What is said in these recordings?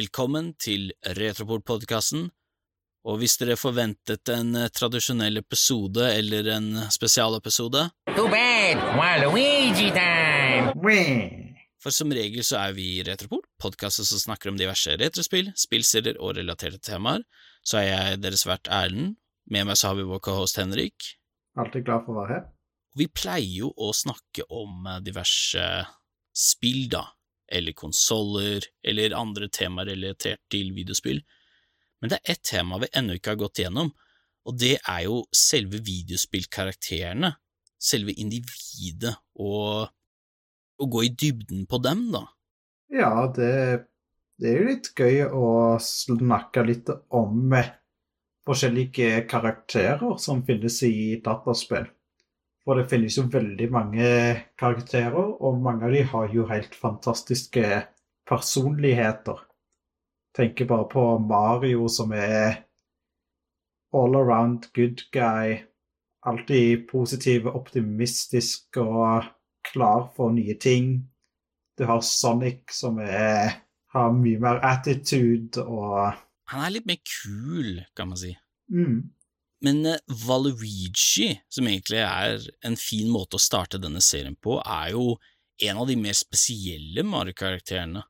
Velkommen til Retroport-podkasten, og hvis dere forventet en eh, tradisjonell episode eller en spesialepisode Too bad, Waluigi time! For som regel så er vi i Retroport, podkasten som snakker om diverse retrospill, spillserier og relaterte temaer. Så er jeg deres vert Erlend. Med meg så har vi vår cohost Henrik. Alltid glad for å være her. Vi pleier jo å snakke om eh, diverse spill, da, eller konsoller, eller andre temaer relatert til videospill, men det er ett tema vi ennå ikke har gått gjennom, og det er jo selve videospillkarakterene, selve individet, og å gå i dybden på dem, da. Ja, det, det er jo litt gøy å snakke litt om forskjellige karakterer som finnes i dataspill. For det finnes jo veldig mange karakterer, og mange av de har jo helt fantastiske personligheter. Tenker bare på Mario, som er all around good guy. Alltid positiv, optimistisk og klar for nye ting. Du har Sonic, som er, har mye mer attitude og Han er litt mer kul, kan man si. mm, Men eh, Valuigi, som egentlig er en fin måte å starte denne serien på, er jo en av de mer spesielle Mario-karakterene.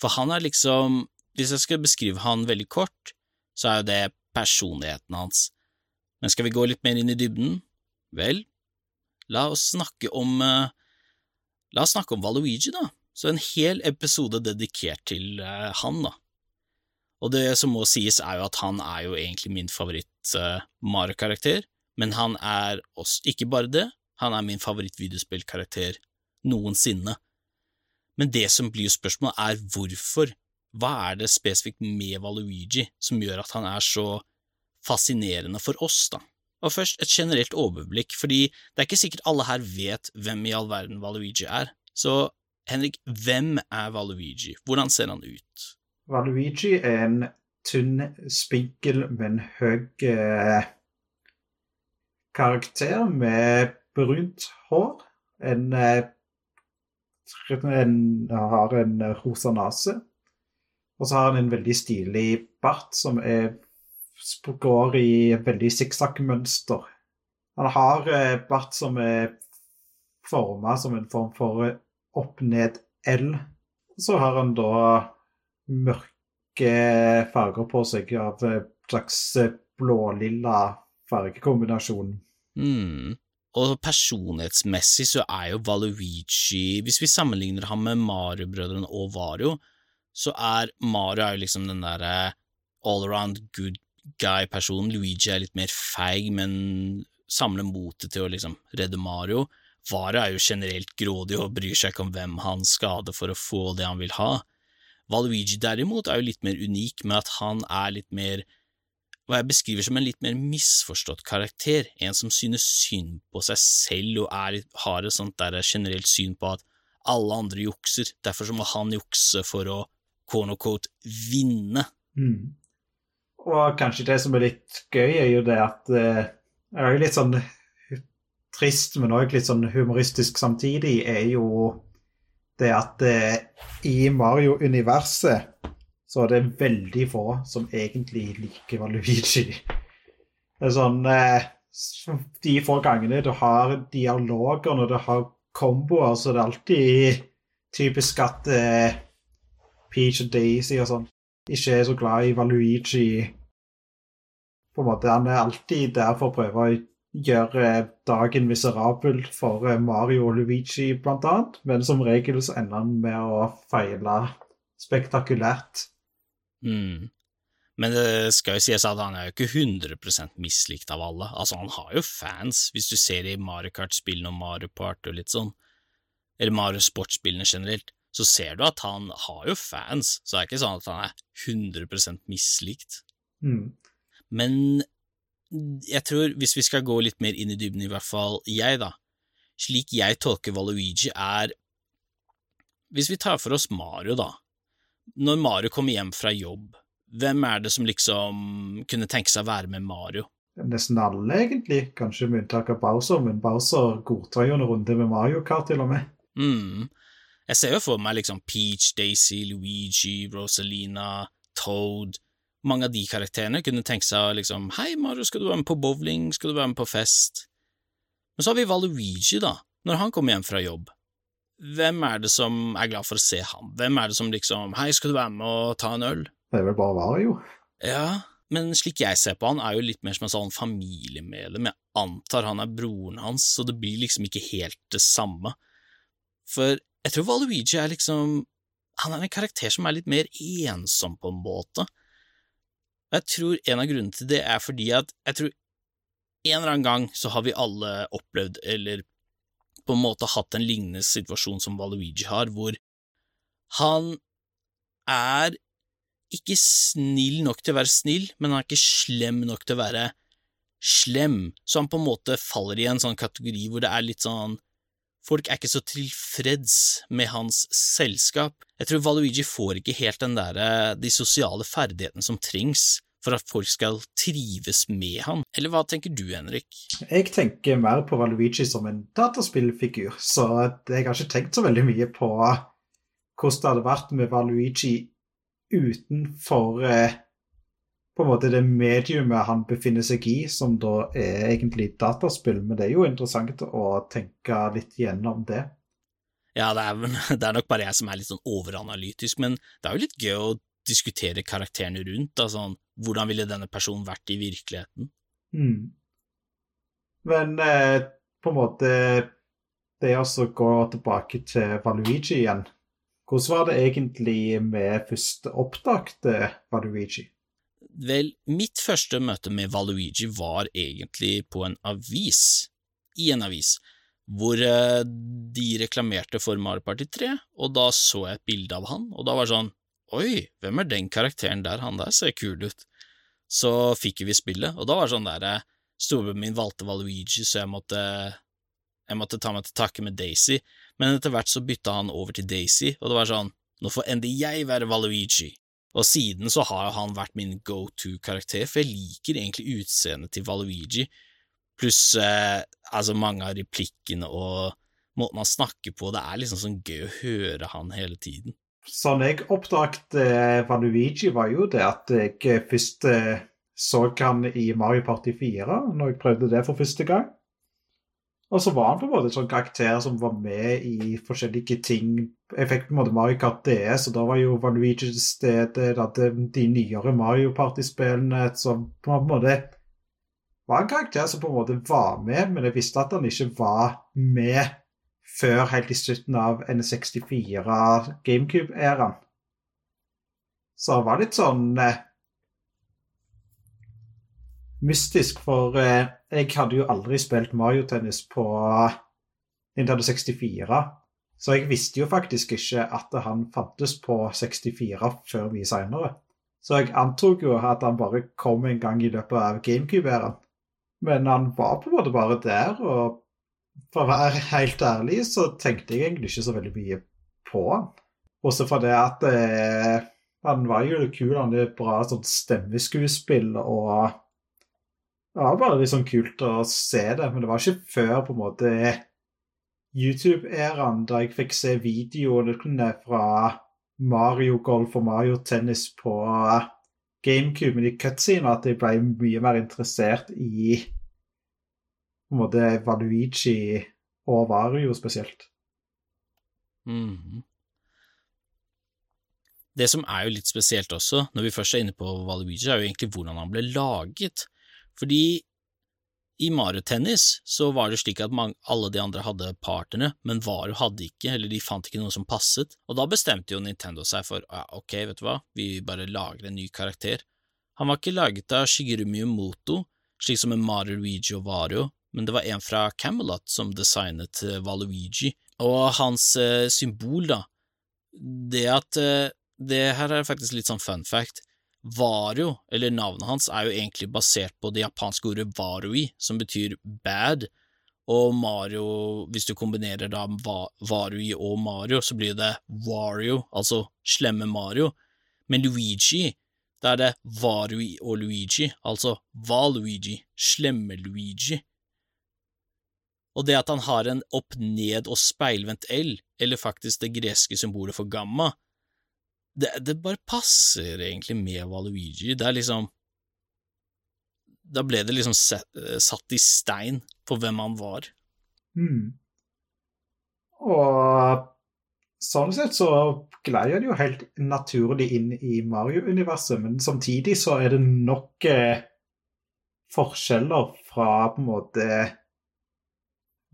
For han er liksom, hvis jeg skal beskrive han veldig kort, så er jo det personligheten hans. Men skal vi gå litt mer inn i dybden? Vel, la oss snakke om eh, La oss snakke om Valuigi, da. Så en hel episode dedikert til eh, han, da. Og det som må sies, er jo at han er jo egentlig min favoritt-Mario-karakter, men han er også ikke bare det, han er min favoritt-videospillkarakter noensinne. Men det som blir spørsmålet, er hvorfor. Hva er det spesifikt med Valuigi som gjør at han er så fascinerende for oss, da? Og først et generelt overblikk, fordi det er ikke sikkert alle her vet hvem i all verden Valuigi er. Så Henrik, hvem er Valuigi? Hvordan ser han ut? Valuigi er en tynn, spinkel, men høy eh, karakter med brunt hår. En, eh, en har en rosa nese. Og så har han en veldig stilig bart som er, går i et veldig sikksakk-mønster. Han har eh, bart som er forma som en form for opp-ned-L. Så har han da mørke farger på seg av en slags blå-lilla fargekombinasjon. Mm. Og personlighetsmessig så er jo Valuigi Hvis vi sammenligner ham med Mario-brødrene og Vario, så er Mario er jo liksom den derre all around good guy-personen. Luigi er litt mer feig, men samler motet til å liksom redde Mario. Vario er jo generelt grådig og bryr seg ikke om hvem han skader for å få det han vil ha. Valuigi derimot er jo litt mer unik med at han er litt mer hva jeg beskriver som en litt mer misforstått karakter, en som synes synd på seg selv og er, har et sånt der generelt syn på at alle andre jukser, derfor må han jukse for å quote vinne. Mm. Og kanskje det som er litt gøy, er jo det at jeg Det er jo litt sånn trist, men òg litt sånn humoristisk samtidig, er jo det er at eh, i Mario-universet så er det veldig få som egentlig liker Valuigi. Det er sånn eh, De få gangene du har dialoger, når du har komboer, så det er alltid typisk at eh, Peach og Daisy og sånn ikke er så glad i Valuigi. På en måte, Han er alltid der for å prøve å gjøre dagen miserabel for eh, Mario og Luigi, blant annet. Men som regel så ender han med å feile spektakulært. Mm. Men det skal jo sies at han er jo ikke 100% mislikt av alle. Altså, han har jo fans, hvis du ser det i Mario Kart-spillene og Mario Party og litt sånn, eller Mario Sport-spillene generelt, så ser du at han har jo fans, så det er ikke sånn at han er 100 mislikt. Mm. Men jeg tror, hvis vi skal gå litt mer inn i dybden, i hvert fall jeg, da, slik jeg tolker Valuigi, er Hvis vi tar for oss Mario, da. Når Mario kommer hjem fra jobb, hvem er det som liksom kunne tenke seg å være med Mario? Nesten alle, egentlig. Kanskje med unntak av Bowser, men Bowser godtar jo en runde med Mario Kart, til og med. Mm. Jeg ser jo for meg liksom Peach, Daisy, Luigi, Rosalina, Toad, mange av de karakterene kunne tenke seg liksom Hei, Mario, skal du være med på bowling, skal du være med på fest? Men så har vi Valuigi, da, når han kommer hjem fra jobb. Hvem er det som er glad for å se ham? Hvem er det som liksom Hei, skal du være med og ta en øl? Det er vel bare Vario. Ja, men slik jeg ser på han, er jo litt mer som en sånn familiemedlem. Jeg antar han er broren hans, så det blir liksom ikke helt det samme. For jeg tror Valuigi er liksom Han er en karakter som er litt mer ensom, på en måte. Jeg tror en av grunnene til det er fordi at jeg tror en eller annen gang så har vi alle opplevd, eller på en måte hatt en lignende situasjon som Valuigi har, hvor han er ikke snill nok til å være snill, men han er ikke slem nok til å være slem, så han på en måte faller i en sånn kategori hvor det er litt sånn Folk er ikke så tilfreds med hans selskap. Jeg tror Valuigi får ikke helt den der, de sosiale ferdighetene som trengs for at folk skal trives med han. Eller hva tenker du, Henrik? Jeg tenker mer på Valuigi som en dataspillfigur, så jeg har ikke tenkt så veldig mye på hvordan det hadde vært med Valuigi utenfor eh, på en måte det mediumet han befinner seg i, som da er egentlig dataspill. Men det er jo interessant å tenke litt gjennom det. Ja, det er, det er nok bare jeg som er litt sånn overanalytisk, men det er jo litt gøy å diskutere karakterene rundt. Sånn, hvordan ville denne personen vært i virkeligheten? Mm. Men eh, på en måte Det å gå tilbake til Valuigi igjen Hvordan var det egentlig med første opptak til Valuigi? Vel, mitt første møte med Valuigi var egentlig på en avis, i en avis, hvor eh, de reklamerte for Mario Party 3, og da så jeg et bilde av han, og da var det sånn Oi, hvem er den karakteren der? Han der ser kul ut. Så fikk vi spillet, og da var det sånn der eh, Storebroren min valgte Valuigi, så jeg måtte, jeg måtte ta meg til takke med Daisy, men etter hvert så bytta han over til Daisy, og det var sånn Nå får endelig jeg være Valuigi. Og siden så har han vært min go to-karakter, for jeg liker egentlig utseendet til Valuigi, pluss eh, altså mange av replikkene og måten han snakker på, det er liksom sånn gøy å høre han hele tiden. Sånn jeg oppdaget eh, Valuigi, var jo det at jeg først eh, så han i Mario Party 4, når jeg prøvde det for første gang. Og så var han på en måte en sånn karakter som var med i forskjellige ting. Jeg fikk på en måte Mario Kart DS, og da var jo Valuigi til stede. Hadde de nyere Mario Party-spillene som på en måte var en karakter som på en måte var med, men jeg visste at han ikke var med før helt i slutten av N64 GameCube-æraen. Så det var litt sånn eh, mystisk, for eh, jeg hadde jo aldri spilt Mario-tennis på Nintendo 64. Så jeg visste jo faktisk ikke at han fantes på 64 før mye seinere. Så jeg antok jo at han bare kom en gang i løpet av GameCube-æraen. Men han var på en måte bare der, og for å være helt ærlig så tenkte jeg egentlig ikke så veldig mye på han. Også for det at eh, han var jo kul, han hadde bra sånn stemmeskuespill og Det var bare litt sånn kult å se det, men det var ikke før på en måte YouTube-æraen da jeg fikk se videoene fra Mario Golf og Mario Tennis på GameCube med de cutscenene at jeg ble mye mer interessert i på en måte Valuigi og Vario spesielt. Mhm. Det som er jo litt spesielt også, når vi først er inne på Valuigi, er jo egentlig hvordan han ble laget. Fordi i Mario Tennis så var det slik at mange, alle de andre hadde partnere, men Varu hadde ikke, eller de fant ikke noe som passet, og da bestemte jo Nintendo seg for ja, ok, vet du hva, vi bare lager en ny karakter. Han var ikke laget av Shigeru Miyamoto, slik som en Mario, Luigi og Vario, men det var en fra Camelot som designet Valuigi, og hans eh, symbol, da, det at eh, Det her er faktisk litt sånn fun fact. Vario, eller navnet hans, er jo egentlig basert på det japanske ordet varui, som betyr bad, og Mario, hvis du kombinerer da varui og Mario, så blir det Wario, altså slemme Mario, men Luigi, da er det varui og Luigi, altså Valuigi, slemme Luigi. Og det at han har en opp-ned og speilvendt L, eller faktisk det greske symbolet for gamma, det, det bare passer egentlig med Valuigi. Det er liksom Da ble det liksom set, satt i stein på hvem han var. Mm. Og sånn sett så gleier det jo helt naturlig inn i Mario-universet, men samtidig så er det nok eh, forskjeller fra på en måte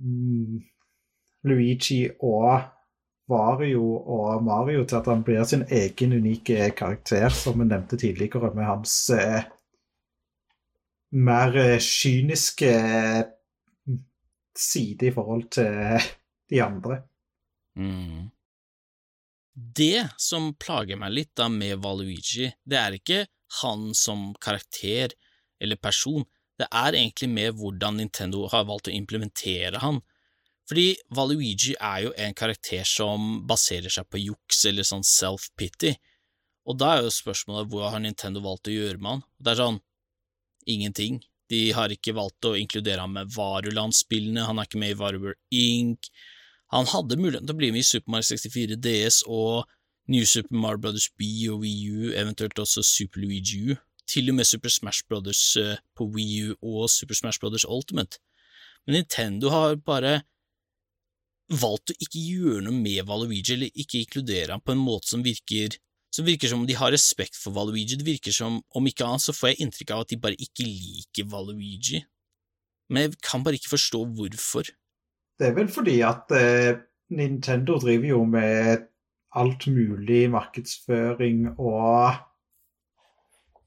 mm, Luigi og Vario og Mario til at han blir sin egen unike karakter, som vi nevnte tidligere, med hans eh, mer eh, kyniske mm, side i forhold til de andre. Mm. Det som plager meg litt da med Valuigi, det er ikke han som karakter eller person, det er egentlig med hvordan Nintendo har valgt å implementere han. Fordi Valuigi er jo en karakter som baserer seg på juks eller sånn self-pity, og da er jo spørsmålet hva har Nintendo valgt å gjøre med han? Det er sånn ingenting. De har ikke valgt å inkludere ham med Varuland-spillene, han er ikke med i Varulver Inc., han hadde muligheten til å bli med i Super Mario 64 DS og New Super Mario Brothers B og Wii U, eventuelt også Super Luigi U, til og med Super Smash Brothers eh, på Wii U og Super Smash Brothers Ultimate. Men Nintendo har bare valgt å ikke gjøre noe med Valuigi, eller ikke inkludere ham på en måte som virker som virker som om de har respekt for Valuigi. Det virker som, om ikke annet, så får jeg inntrykk av at de bare ikke liker Valuigi. Men jeg kan bare ikke forstå hvorfor. Det er vel fordi at eh, Nintendo driver jo med alt mulig markedsføring og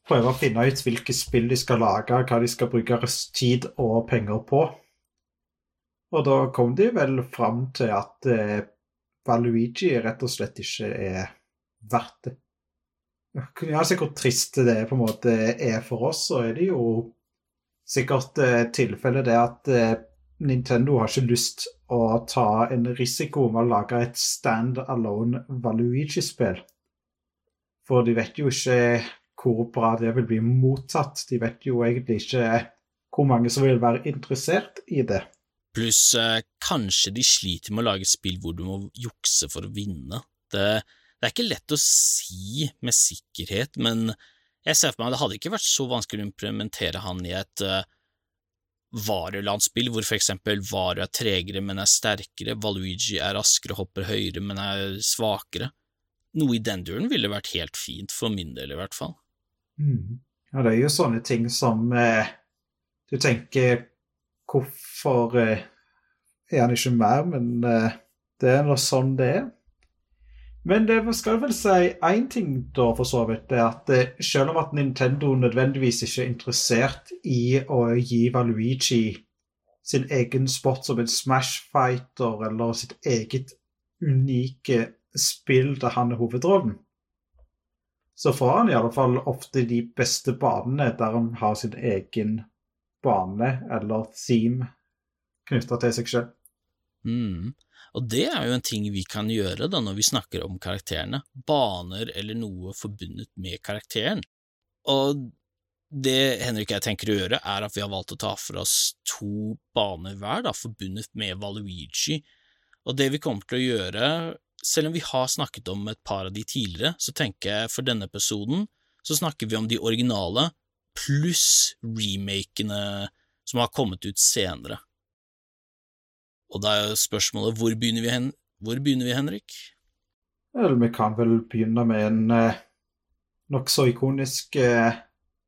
prøver å finne ut hvilke spill de skal lage, hva de skal bruke tid og penger på. Og da kom de vel fram til at eh, Valuigi rett og slett ikke er verdt det. Ja, se hvor trist det på en måte er for oss, så er det jo sikkert eh, tilfellet det at eh, Nintendo har ikke lyst å ta en risiko med å lage et stand-alone Valuigi-spill. For de vet jo ikke hvor bra det vil bli mottatt. De vet jo egentlig ikke hvor mange som vil være interessert i det. Pluss eh, kanskje de sliter med å lage spill hvor du må jukse for å vinne. Det, det er ikke lett å si med sikkerhet, men jeg ser for meg at det hadde ikke vært så vanskelig å implementere han i et uh, Varuland-spill, hvor for eksempel Varu er tregere, men er sterkere, Valuigi er raskere hopper høyere, men er svakere. Noe i den duren ville vært helt fint, for min del i hvert fall. Mm. Ja, det er jo sånne ting som eh, Du tenker Hvorfor eh, er han ikke mer? Men eh, det er nå sånn det er. Men det skal vel si én ting, da, for så vidt. det at eh, Selv om at Nintendo nødvendigvis ikke er interessert i å gi Valuigi sin egen spot som en Smash Fighter eller sitt eget unike spill der han er hovedrollen, så får han i alle fall ofte de beste banene der han har sin egen bane eller theme knytta til seg sjøl. Mm. Og det er jo en ting vi kan gjøre da når vi snakker om karakterene, baner eller noe forbundet med karakteren. Og det Henrik og jeg tenker å gjøre, er at vi har valgt å ta for oss to baner hver, da, forbundet med Valuigi, og det vi kommer til å gjøre, selv om vi har snakket om et par av de tidligere, så tenker jeg for denne episoden så snakker vi om de originale pluss remakene som har kommet ut senere. Og da er spørsmålet hvor begynner vi, hen? Hvor begynner vi Henrik? Eller vi kan vel begynne med en eh, nokså ikonisk eh,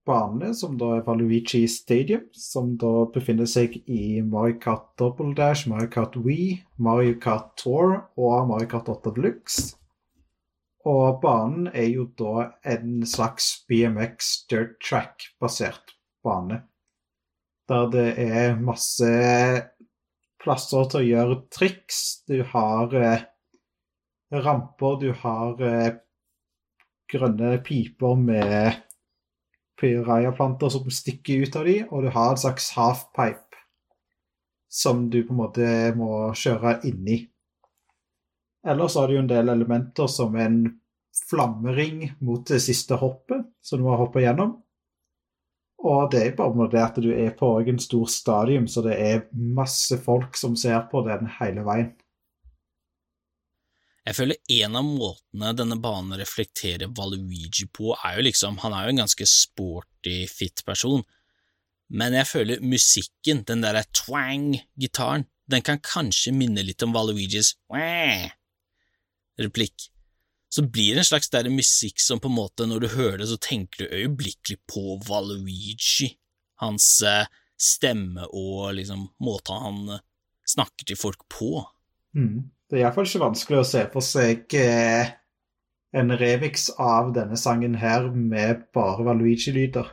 bane, som da er Valuigi Stadium, som da befinner seg i Mario Kart Double Dash, Mario Kart Wii, Mario Kart Tour og Mario Kart 8 Deluxe. Og banen er jo da en slags BMX dirt track-basert bane. Der det er masse plasser til å gjøre triks. Du har eh, ramper, du har eh, grønne piper med pyraya-planter som stikker ut av de, og du har en slags halfpipe som du på en måte må kjøre inni. Ellers har du jo en del elementer som en flammering mot det siste hoppet, som du må hoppe gjennom. Og det er bare med det at du er på en stor stadium, så det er masse folk som ser på den hele veien. Jeg føler en av måtene denne banen reflekterer Valuigi på, er jo liksom Han er jo en ganske sporty, fit person, men jeg føler musikken, den derre twang-gitaren, den kan kanskje minne litt om Valuigis replikk. Så blir det en slags der musikk som på en måte, når du hører det, så tenker du øyeblikkelig på Valuigi, hans eh, stemme og liksom måten han eh, snakker til folk på. Mm. Det er iallfall ikke vanskelig å se for seg eh, en remix av denne sangen her med bare Valuigi-lyder.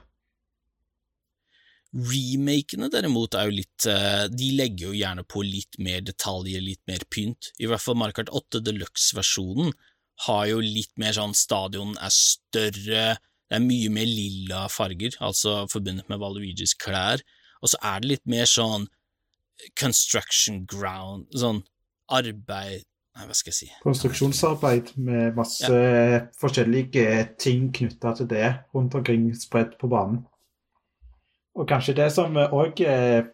Remakene derimot er jo litt eh, De legger jo gjerne på litt mer detaljer, litt mer pynt. I hvert fall Markart 8 Deluxe-versjonen har jo litt mer sånn Stadion er større, det er mye mer lilla farger, altså forbundet med Valuigis klær, og så er det litt mer sånn construction ground, sånn arbeid Nei, hva skal jeg si Konstruksjonsarbeid med masse ja. forskjellige ting knytta til det rundt omkring spredt på banen. Og kanskje det som òg er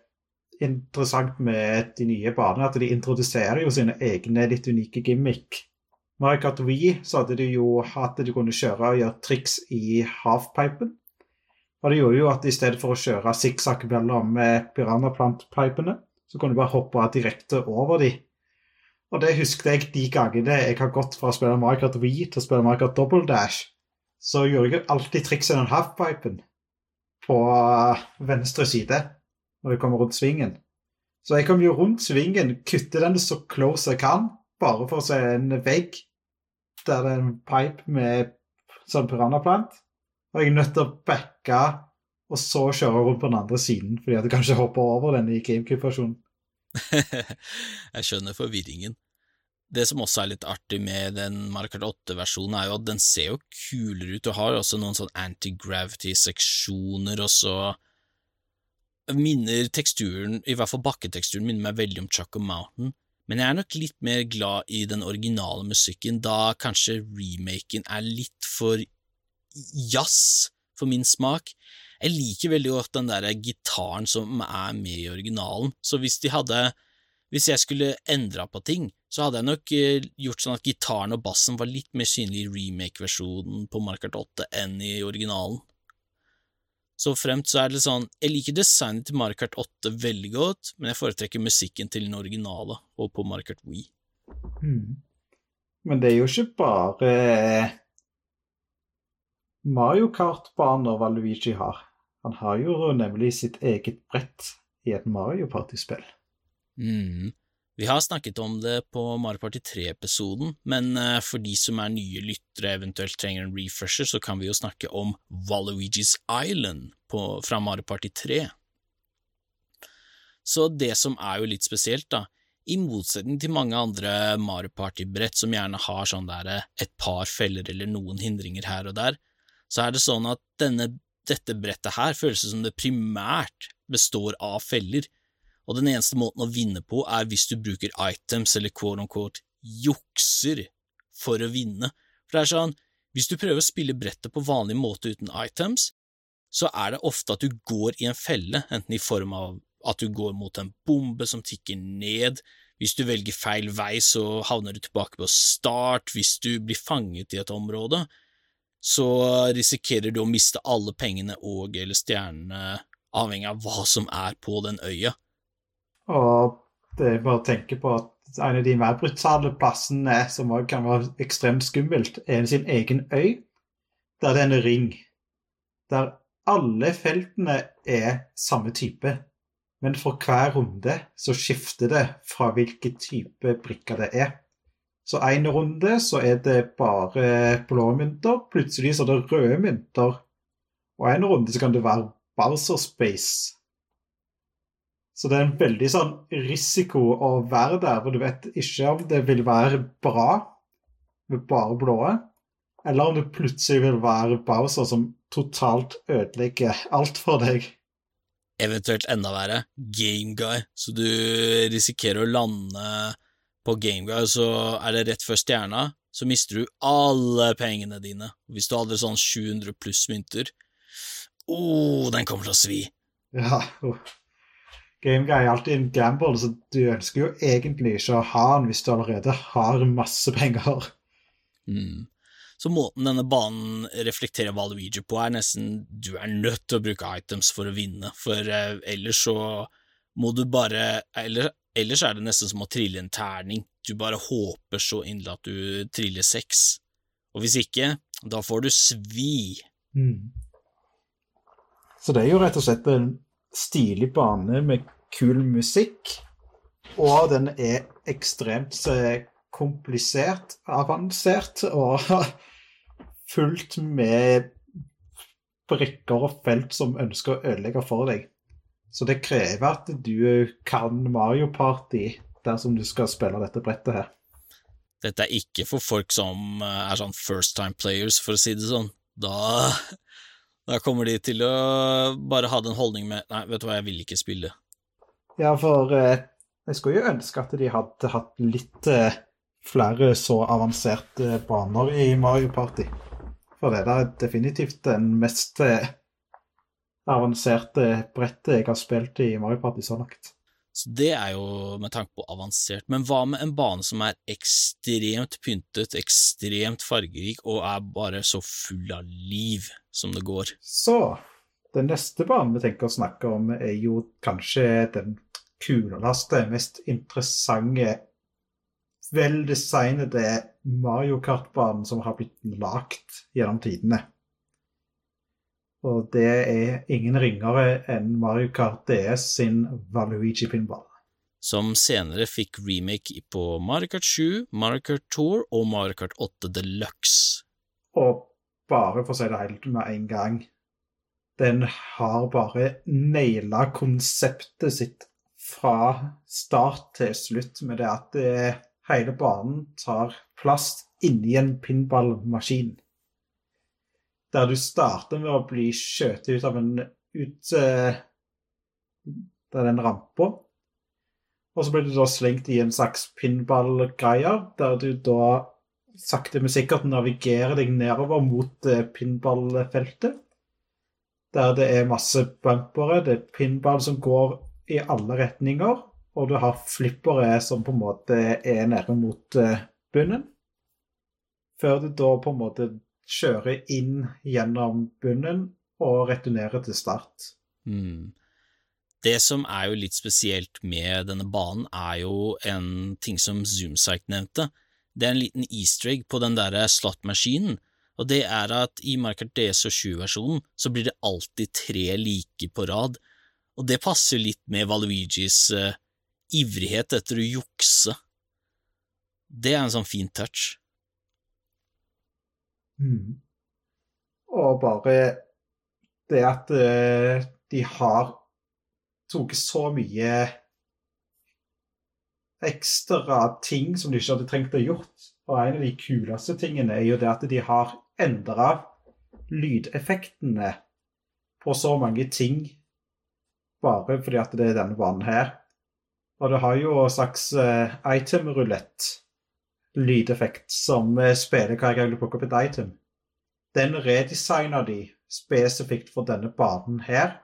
interessant med de nye banene, at de introduserer jo sine egne litt unike gimmick. Mario Wii så hadde de jo hatt at de kunne kjøre og gjøre triks i halfpipen. Og det gjorde jo at i stedet for å kjøre sikksakk mellom piranhaplantpipene, så kunne du bare hoppe direkte over de. Og det husker jeg de gangene jeg har gått fra å spille Mario Wii til å spille Mario Double Dash. Så gjorde jeg alltid triks i den halfpipen på venstre side når jeg kommer rundt svingen. Så jeg kommer jo rundt svingen, kutter den så close jeg kan, bare for å se en vegg der det er en pipe med sånn piranhaplant. Og jeg er nødt til å backe og så kjøre rundt på den andre siden, fordi at jeg kanskje hopper over den i GameCube-versjonen. jeg skjønner forvirringen. Det som også er litt artig med den Mario Kart 8-versjonen, er jo at den ser jo kulere ut. og har også noen sånn anti-gravity-seksjoner, og så minner teksturen, i hvert fall bakketeksturen, minner meg veldig om Choco Mountain. Men jeg er nok litt mer glad i den originale musikken, da kanskje remaken er litt for jazz for min smak. Jeg liker veldig godt den der gitaren som er med i originalen, så hvis de hadde Hvis jeg skulle endra på ting, så hadde jeg nok eh, gjort sånn at gitaren og bassen var litt mer synlig i remake-versjonen på Markart 8 enn i originalen. Så fremt så er det sånn, jeg liker designet til Markart 8 veldig godt, men jeg foretrekker musikken til den originale og på Markart Wii. Hmm. Men det er jo ikke bare eh, Mario Kart-baner Valuigi har. Han har jo nemlig sitt eget brett i et Mario Party-spill. Mm. Vi har snakket om det på Mario Party 3-episoden, men eh, for de som er nye lyttere eventuelt trenger en refresher, så kan vi jo snakke om Valuigi's Island på, fra Mario Party 3. Så det som er jo litt spesielt, da, i motsetning til mange andre Mario Party-brett som gjerne har sånn der eh, et par feller eller noen hindringer her og der, så er det sånn at denne, dette brettet her føles som det primært består av feller og den eneste måten å vinne på er hvis du bruker items eller quote unquote jukser for å vinne. For det er sånn, hvis du prøver å spille brettet på vanlig måte uten items, så er det ofte at du går i en felle, enten i form av at du går mot en bombe som tikker ned, hvis du velger feil vei, så havner du tilbake på start, hvis du blir fanget i et område, så risikerer du å miste alle pengene og eller stjernene, avhengig av hva som er på den øya. Og det er bare å tenke på at en av de mer brutale plassene som kan være ekstremt skummelt, er sin egen øy, der det er en ring. Der alle feltene er samme type. Men for hver runde så skifter det fra hvilken type brikker det er. Så en runde så er det bare blå mynter, plutselig så er det røde mynter. Og en runde så kan det være Bowser Space, så det er en veldig sånn risiko å være der, for du vet ikke om det vil være bra med bare blåe, eller om det plutselig vil være Bowser som totalt ødelegger alt for deg. Eventuelt enda verre, Gameguy, så du risikerer å lande på Gameguy, og så er det rett før stjerna, så mister du alle pengene dine. Hvis du hadde sånn 700 pluss mynter, oh, den kommer til å svi. Ja, Gameguy er alltid en gamble, så du ønsker jo egentlig ikke å ha den hvis du allerede har masse penger. Mm. Så måten denne banen reflekterer Valuigi på, er nesten du er nødt til å bruke items for å vinne, for eh, ellers så må du bare eller, Ellers er det nesten som å trille en terning, du bare håper så inderlig at du triller seks, og hvis ikke, da får du svi. Mm. Så det er jo rett og slett en stilig bane med kul musikk, og den er ekstremt komplisert, avansert og fullt med brikker og felt som ønsker å ødelegge for deg. Så det krever at du kan Mario Party dersom du skal spille dette brettet her. Dette er ikke for folk som eh, er sånn first time players, for å si det sånn. Da, da kommer de til å bare ha den holdning med Nei, vet du hva, jeg vil ikke spille. Ja, for eh, jeg skulle jo ønske at de hadde hatt litt eh, flere så avanserte baner i Mario Party. For det er definitivt den mest eh, avanserte brettet jeg har spilt i Mario Party så langt. Så det er jo med tanke på avansert, men hva med en bane som er ekstremt pyntet, ekstremt fargerik og er bare så full av liv som det går? Så den neste banen vi tenker å snakke om, er jo kanskje den kuleste, mest interessante, veldesignede Mario Kart-banen som har blitt lagt gjennom tidene. Og det er ingen ringere enn Mario Kart DS sin Valuigi Pinball. Som senere fikk remake på Mario Kart 7, Mario Kart Tour og Mario Kart 8 Deluxe. Og bare for å si det helt med en gang Den har bare naila konseptet sitt fra start til slutt med det at det, hele banen tar plass inni en pinballmaskin der du starter med å bli skjøtet ut av en ut uh, den rampa. Og så blir du da slengt i en slags pinballgreie, der du da sakte, men sikkert navigerer deg nedover mot uh, pinballfeltet. Der det er masse bumpere, det er pinball som går i alle retninger, og du har flippere som på en måte er nede mot uh, bunnen. Før du da på en måte kjøre inn gjennom bunnen og returnere til start. Mm. Det som er jo litt spesielt med denne banen, er jo en ting som Zoomcyke nevnte. Det er en liten easter egg på den derre slot-maskinen, og det er at i Markert DS og 7-versjonen så blir det alltid tre like på rad, og det passer litt med Valuigis uh, ivrighet etter å jukse. Det er en sånn fin touch. Mm. Og bare det at uh, de har tatt så mye ekstra ting som de ikke hadde trengt å gjort. Og en av de kuleste tingene er jo det at de har endra lydeffektene på så mange ting bare fordi at det er denne banen her. Og det har jo en slags uh, item-rulett lydeffekt som eh, spiller hver gang du plukker opp et item. Den redesigner de spesifikt for denne banen her.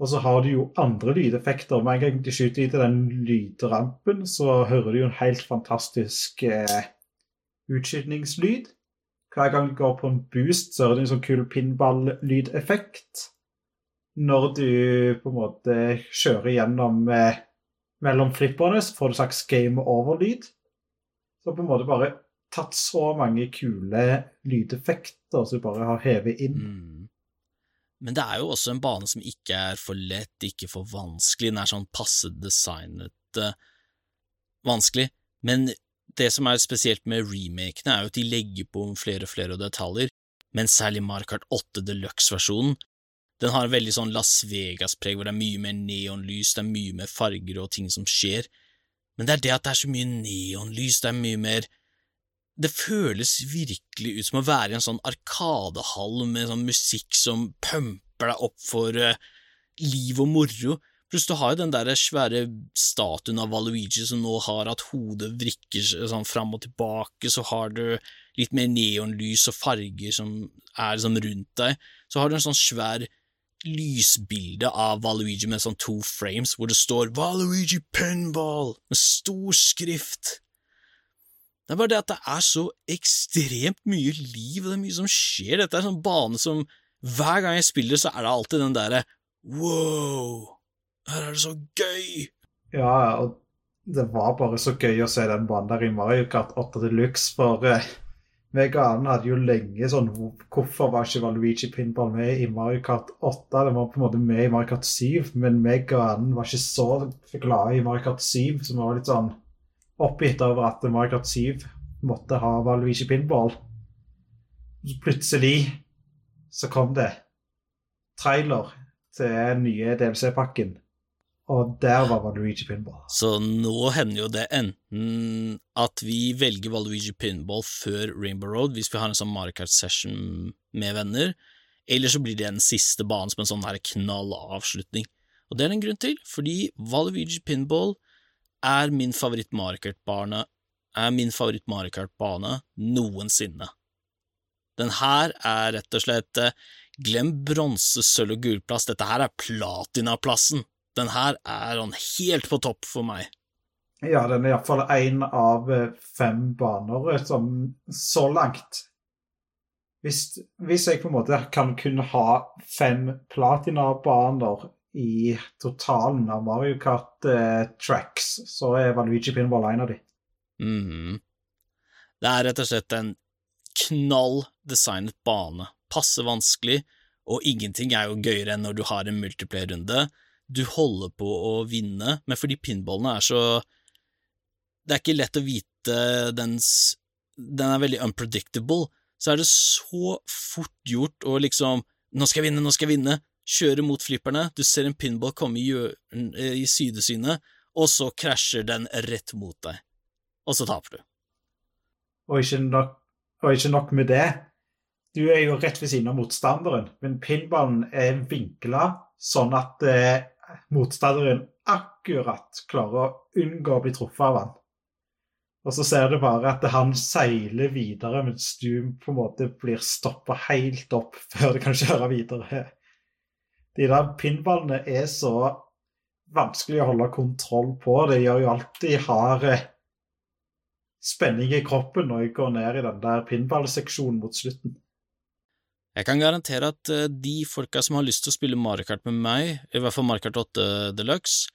Og så har du jo andre lydeffekter. Med en gang de skyter i til den lydrampen, så hører du jo en helt fantastisk eh, utskytningslyd. Hver gang du går på en boost, så hører du en sånn kul pinball-lydeffekt. Når du på en måte kjører gjennom eh, mellom flipperne, så får du slags game over-lyd. Så på en måte bare tatt så mange kule lydeffekter som du bare har hevet inn. Mm. Men det er jo også en bane som ikke er for lett, ikke for vanskelig, den er sånn passe designet uh, vanskelig. Men det som er spesielt med remakene, er jo at de legger på flere og flere detaljer, men særlig Markart 8 Deluxe-versjonen. Den har en veldig sånn Las Vegas-preg, hvor det er mye mer neonlys, det er mye mer farger og ting som skjer. Men det er det at det er så mye neonlys, det er mye mer Det føles virkelig ut som å være i en sånn arkadehall med sånn musikk som pumper deg opp for uh, liv og moro. Pluss du har jo den der svære statuen av Valuigi som nå har at hodet vrikker sånn fram og tilbake, så har du litt mer neonlys og farger som er sånn rundt deg. Så har du en sånn svær lysbilde av Valuigi med sånn to frames, hvor det står Valuigi Pinball med stor skrift. Det er bare det at det er så ekstremt mye liv, og det er mye som skjer. Dette er en sånn bane som hver gang jeg spiller, så er det alltid den derre wow, her er det så gøy. Ja, og det var bare så gøy å se den banen der i Mario Kart 8 Deluxe, for uh, meg og hadde jo lenge sånn Hvorfor var ikke Valuigi Pinball med i Mario Kart 8? Det var på en måte med i Mario Kart 7, men meg og var ikke så glade i Mario Kart 7, så vi var litt sånn oppgitt over at Mario Kart 7 måtte ha Valuigi Pinball. Så plutselig så kom det trailer til den nye DLC-pakken, og der var Valuigi Pinball. Så nå hender jo det enten at vi velger Valuigi Pinball før Rainbow Road, hvis vi har en sånn Mario Kart-session med venner, eller så blir det en siste bane som en sånn her knall avslutning. Og det er en grunn til, fordi Valuigi Pinball er min favoritt Mario Kart-bane er min favoritt Mario Kart-bane noensinne. Den her er rett og slett eh, Glem bronse, sølv og gulplass, dette her er platinaplassen. Den her er han helt på topp for meg. Ja, den er iallfall én av eh, fem baner eh, som så langt hvis, hvis jeg på en måte kan kunne ha fem platinabaner i totalen av Mario Kart-tracks, eh, så er Valuigi Pinball en av de. Mhm. Det er rett og slett en knall designet bane. Passe vanskelig, og ingenting er jo gøyere enn når du har en multiplayer-runde. Du holder på å vinne, men fordi pinballene er så Det er ikke lett å vite dens Den er veldig unpredictable, så er det så fort gjort å liksom Nå skal jeg vinne, nå skal jeg vinne! Kjøre mot flipperne, du ser en pinball komme i, hjør- i sidesynet, og så krasjer den rett mot deg, og så taper du. Og ikke nok, og ikke nok med det. Du er jo rett ved siden av motstanderen, men pinballen er vinkla sånn at eh, motstanderen akkurat klarer å unngå å bli truffet av han. Og så ser du bare at han seiler videre, mens du på en måte blir stoppa helt opp før du kan kjøre videre. De der pinballene er så vanskelig å holde kontroll på. Det gjør jo alltid hard eh, spenning i kroppen når jeg går ned i den der pinballseksjonen mot slutten. Jeg kan garantere at eh, de folka som har lyst til å spille Mario Kart med meg, i hvert fall Mario Kart 8 Deluxe,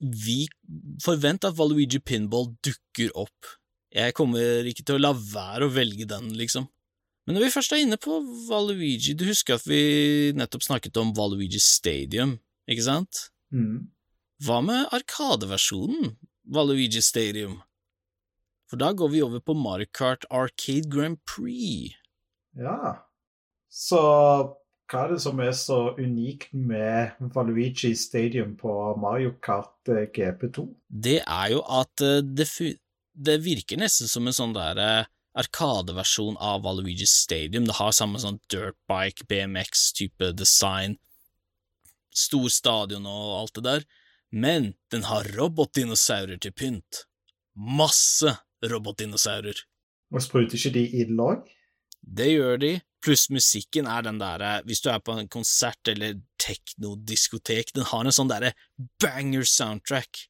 vi forventer at Valuigi Pinball dukker opp. Jeg kommer ikke til å la være å velge den, liksom. Men når vi først er inne på Valuigi, du husker at vi nettopp snakket om Valuigi Stadium, ikke sant? Mm. Hva med Arkadeversjonen, Valuigi Stadium? For da går vi over på Mario Kart Arcade Grand Prix. Ja. Så hva er det som er så unikt med Valuigi Stadium på Mario Kart eh, GP2? det er jo at eh, det, det virker nesten som en sånn der eh, arkadeversjon av Valuigi Stadium. Det har samme sånn dirtbike, BMX-type design, stor stadion og alt det der, men den har robotdinosaurer til pynt. Masse robotdinosaurer. Og spruter ikke de ild òg? Det gjør de, pluss musikken er den derre Hvis du er på en konsert eller teknodiskotek, den har en sånn derre banger soundtrack.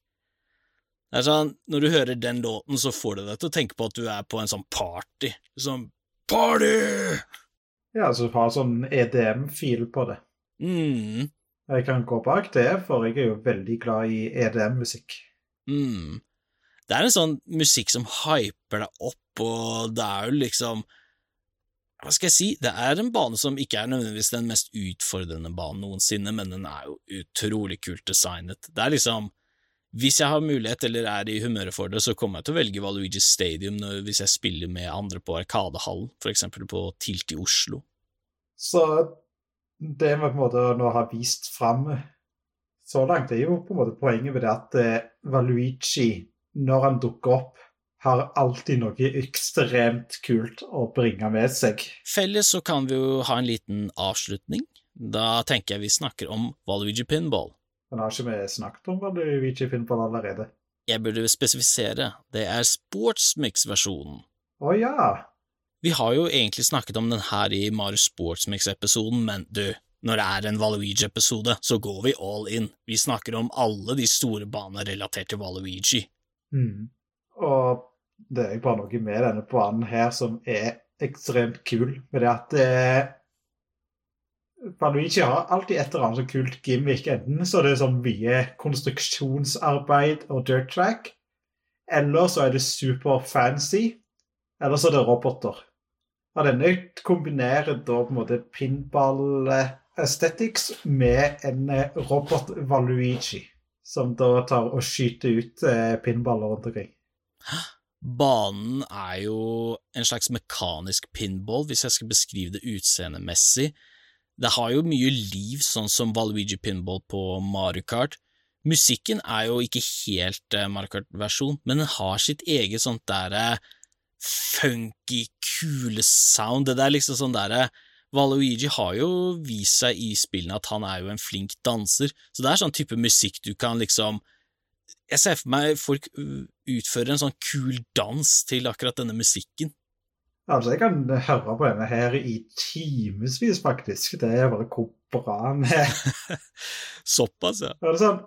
Det er sånn, Når du hører den låten, så får du deg til å tenke på at du er på en sånn party. Sånn party! Ja, så har sånn EDM-fil på det. Mm, Jeg kan gå bak det, for jeg er jo veldig glad i EDM-musikk. mm. Det er en sånn musikk som hyper deg opp, og det er jo liksom Hva skal jeg si, det er en bane som ikke er nødvendigvis den mest utfordrende banen noensinne, men den er jo utrolig kult designet. Det er liksom Hvis jeg har mulighet eller er i humøret for det, så kommer jeg til å velge Valuigi Stadium når, hvis jeg spiller med andre på Arkadehallen, for eksempel på Tilt i Oslo. Så det vi på en måte nå har vist fram så langt, er jo på en måte poenget med det at eh, Valuigi, når han dukker opp, har alltid noe ekstremt kult å bringe med seg. Felles så kan vi jo ha en liten avslutning. Da tenker jeg vi snakker om Valuigi Pinball. Men har ikke vi snakket om Valuigi Pinball allerede? Jeg burde spesifisere, det er Sportsmix-versjonen. Å ja! Vi har jo egentlig snakket om den her i Mario Sportsmix-episoden, men du, når det er en Valuigi-episode, så går vi all in. Vi snakker om alle de store banene relatert til Valuigi. Mm. Og det er bare noe med denne banen her som er ekstremt kul, med det at eh, har alltid et eller annet så kult gimmick. Enten så er det sånn mye konstruksjonsarbeid og dirt track, eller så er det super fancy, eller så er det roboter. Og denne kombinerer da på en måte pinball aesthetics med en eh, robot Valuigi, som da tar og skyter ut eh, pinballer rundt omkring. Banen er jo en slags mekanisk pinball, hvis jeg skal beskrive det utseendemessig. Det har jo mye liv, sånn som Valuigi Pinball på Mario Kart. Musikken er jo ikke helt eh, Mario Kart-versjon, men den har sitt eget sånt derre funky, kule sound. Det der liksom sånn derre Valuigi har jo vist seg i spillene at han er jo en flink danser, så det er sånn type musikk du kan liksom Jeg ser for meg folk utfører en sånn kul dans til akkurat denne musikken. Altså, jeg kan høre på denne her i timevis, faktisk. Det er bare hvor bra den er. Såpass, ja. Er det sånn,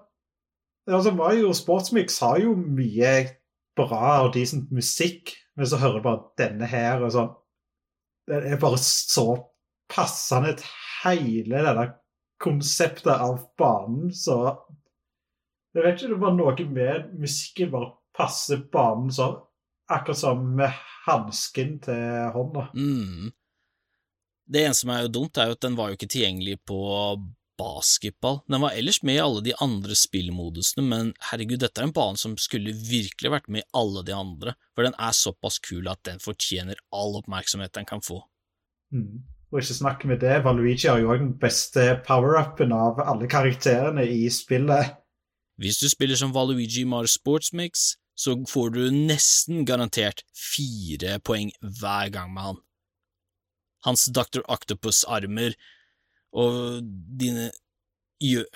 altså Mario Sportsmix har jo mye bra og decent musikk, men så hører du bare denne her og sånn Det er bare så passende til hele denne konseptet av banen, så Jeg vet ikke, det var noe med musikken bare passer banen sånn, akkurat som med hansken til hånda. Mm. Det eneste som er jo dumt, er jo at den var jo ikke tilgjengelig på basketball. Den var ellers med i alle de andre spillmodusene, men herregud, dette er en bane som skulle virkelig vært med i alle de andre, for den er såpass kul at den fortjener all oppmerksomhet den kan få. Mm. Og ikke snakk med det, Valuigi har jo òg den beste power-upen av alle karakterene i spillet. Hvis du spiller som Valuigi i Mario Sports Mix, så får du nesten garantert fire poeng hver gang med han. Hans Dr. Octopus-armer og dine gjør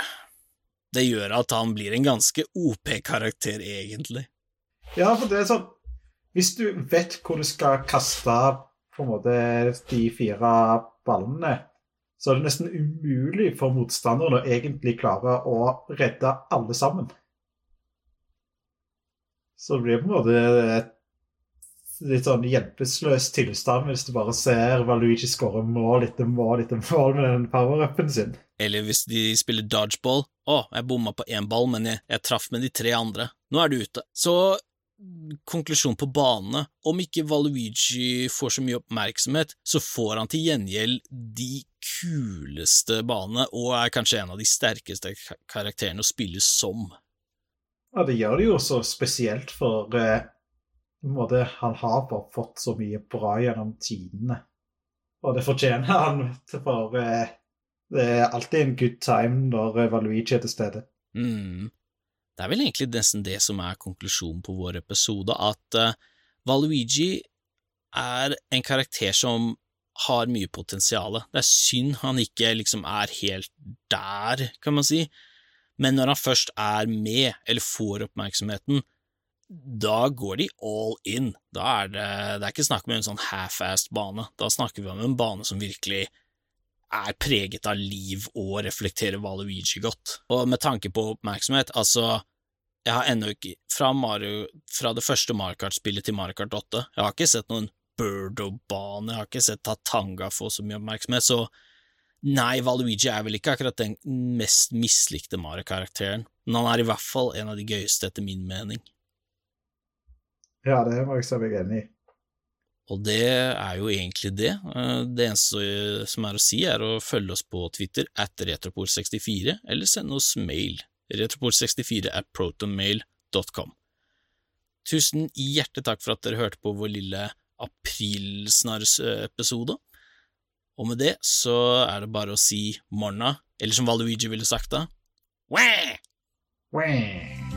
Det gjør at han blir en ganske OP-karakter, egentlig. Ja, for det er sånn Hvis du vet hvor du skal kaste på en måte de fire ballene, så er det nesten umulig for motstanderen å egentlig klare å redde alle sammen. Så det blir på en måte et litt sånn hjelpeløs tilstand hvis du bare ser Valuigi skåre mål etter mål etter mål med den power-upen sin. Eller hvis de spiller dodgeball. Å, jeg bomma på én ball, men jeg, jeg traff med de tre andre. Nå er du ute. Så konklusjon på banene. Om ikke Valuigi får så mye oppmerksomhet, så får han til gjengjeld de kuleste banene, og er kanskje en av de sterkeste karakterene å spille som. Ja, det gjør det jo så spesielt, for eh, måte, han har bare fått så mye bra gjennom tidene. Og det fortjener han, for eh, det er alltid en good time når eh, Valuigi er til stede. Mm. Det er vel egentlig nesten det som er konklusjonen på vår episode, at eh, Valuigi er en karakter som har mye potensial. Det er synd han ikke liksom er helt der, kan man si, men når han først er med, eller får oppmerksomheten, da går de all in. Da er det, det er ikke snakk om en sånn half-assed bane, da snakker vi om en bane som virkelig er preget av liv og reflekterer Valuigi godt. Og med tanke på oppmerksomhet, altså, jeg har ennå ikke, fra, Mario, fra det første Mario Kart-spillet til Mario Kart 8, jeg har ikke sett noen Birdo-bane, jeg har ikke sett Tatanga få så mye oppmerksomhet, så nei, Valuigi er vel ikke akkurat den mest mislikte Mario-karakteren, men han er i hvert fall en av de gøyeste, etter min mening. Ja, det må jeg si meg enig i. Og det er jo egentlig det. Eh, det eneste som er å si, er å følge oss på Twitter at retropol64, eller sende oss mail retropol64 at protonmail.com. Tusen hjertelig takk for at dere hørte på vår lille aprilsnarrs-episode. Og med det så er det bare å si morna, eller som Valuigi ville sagt da, Wah! Wah.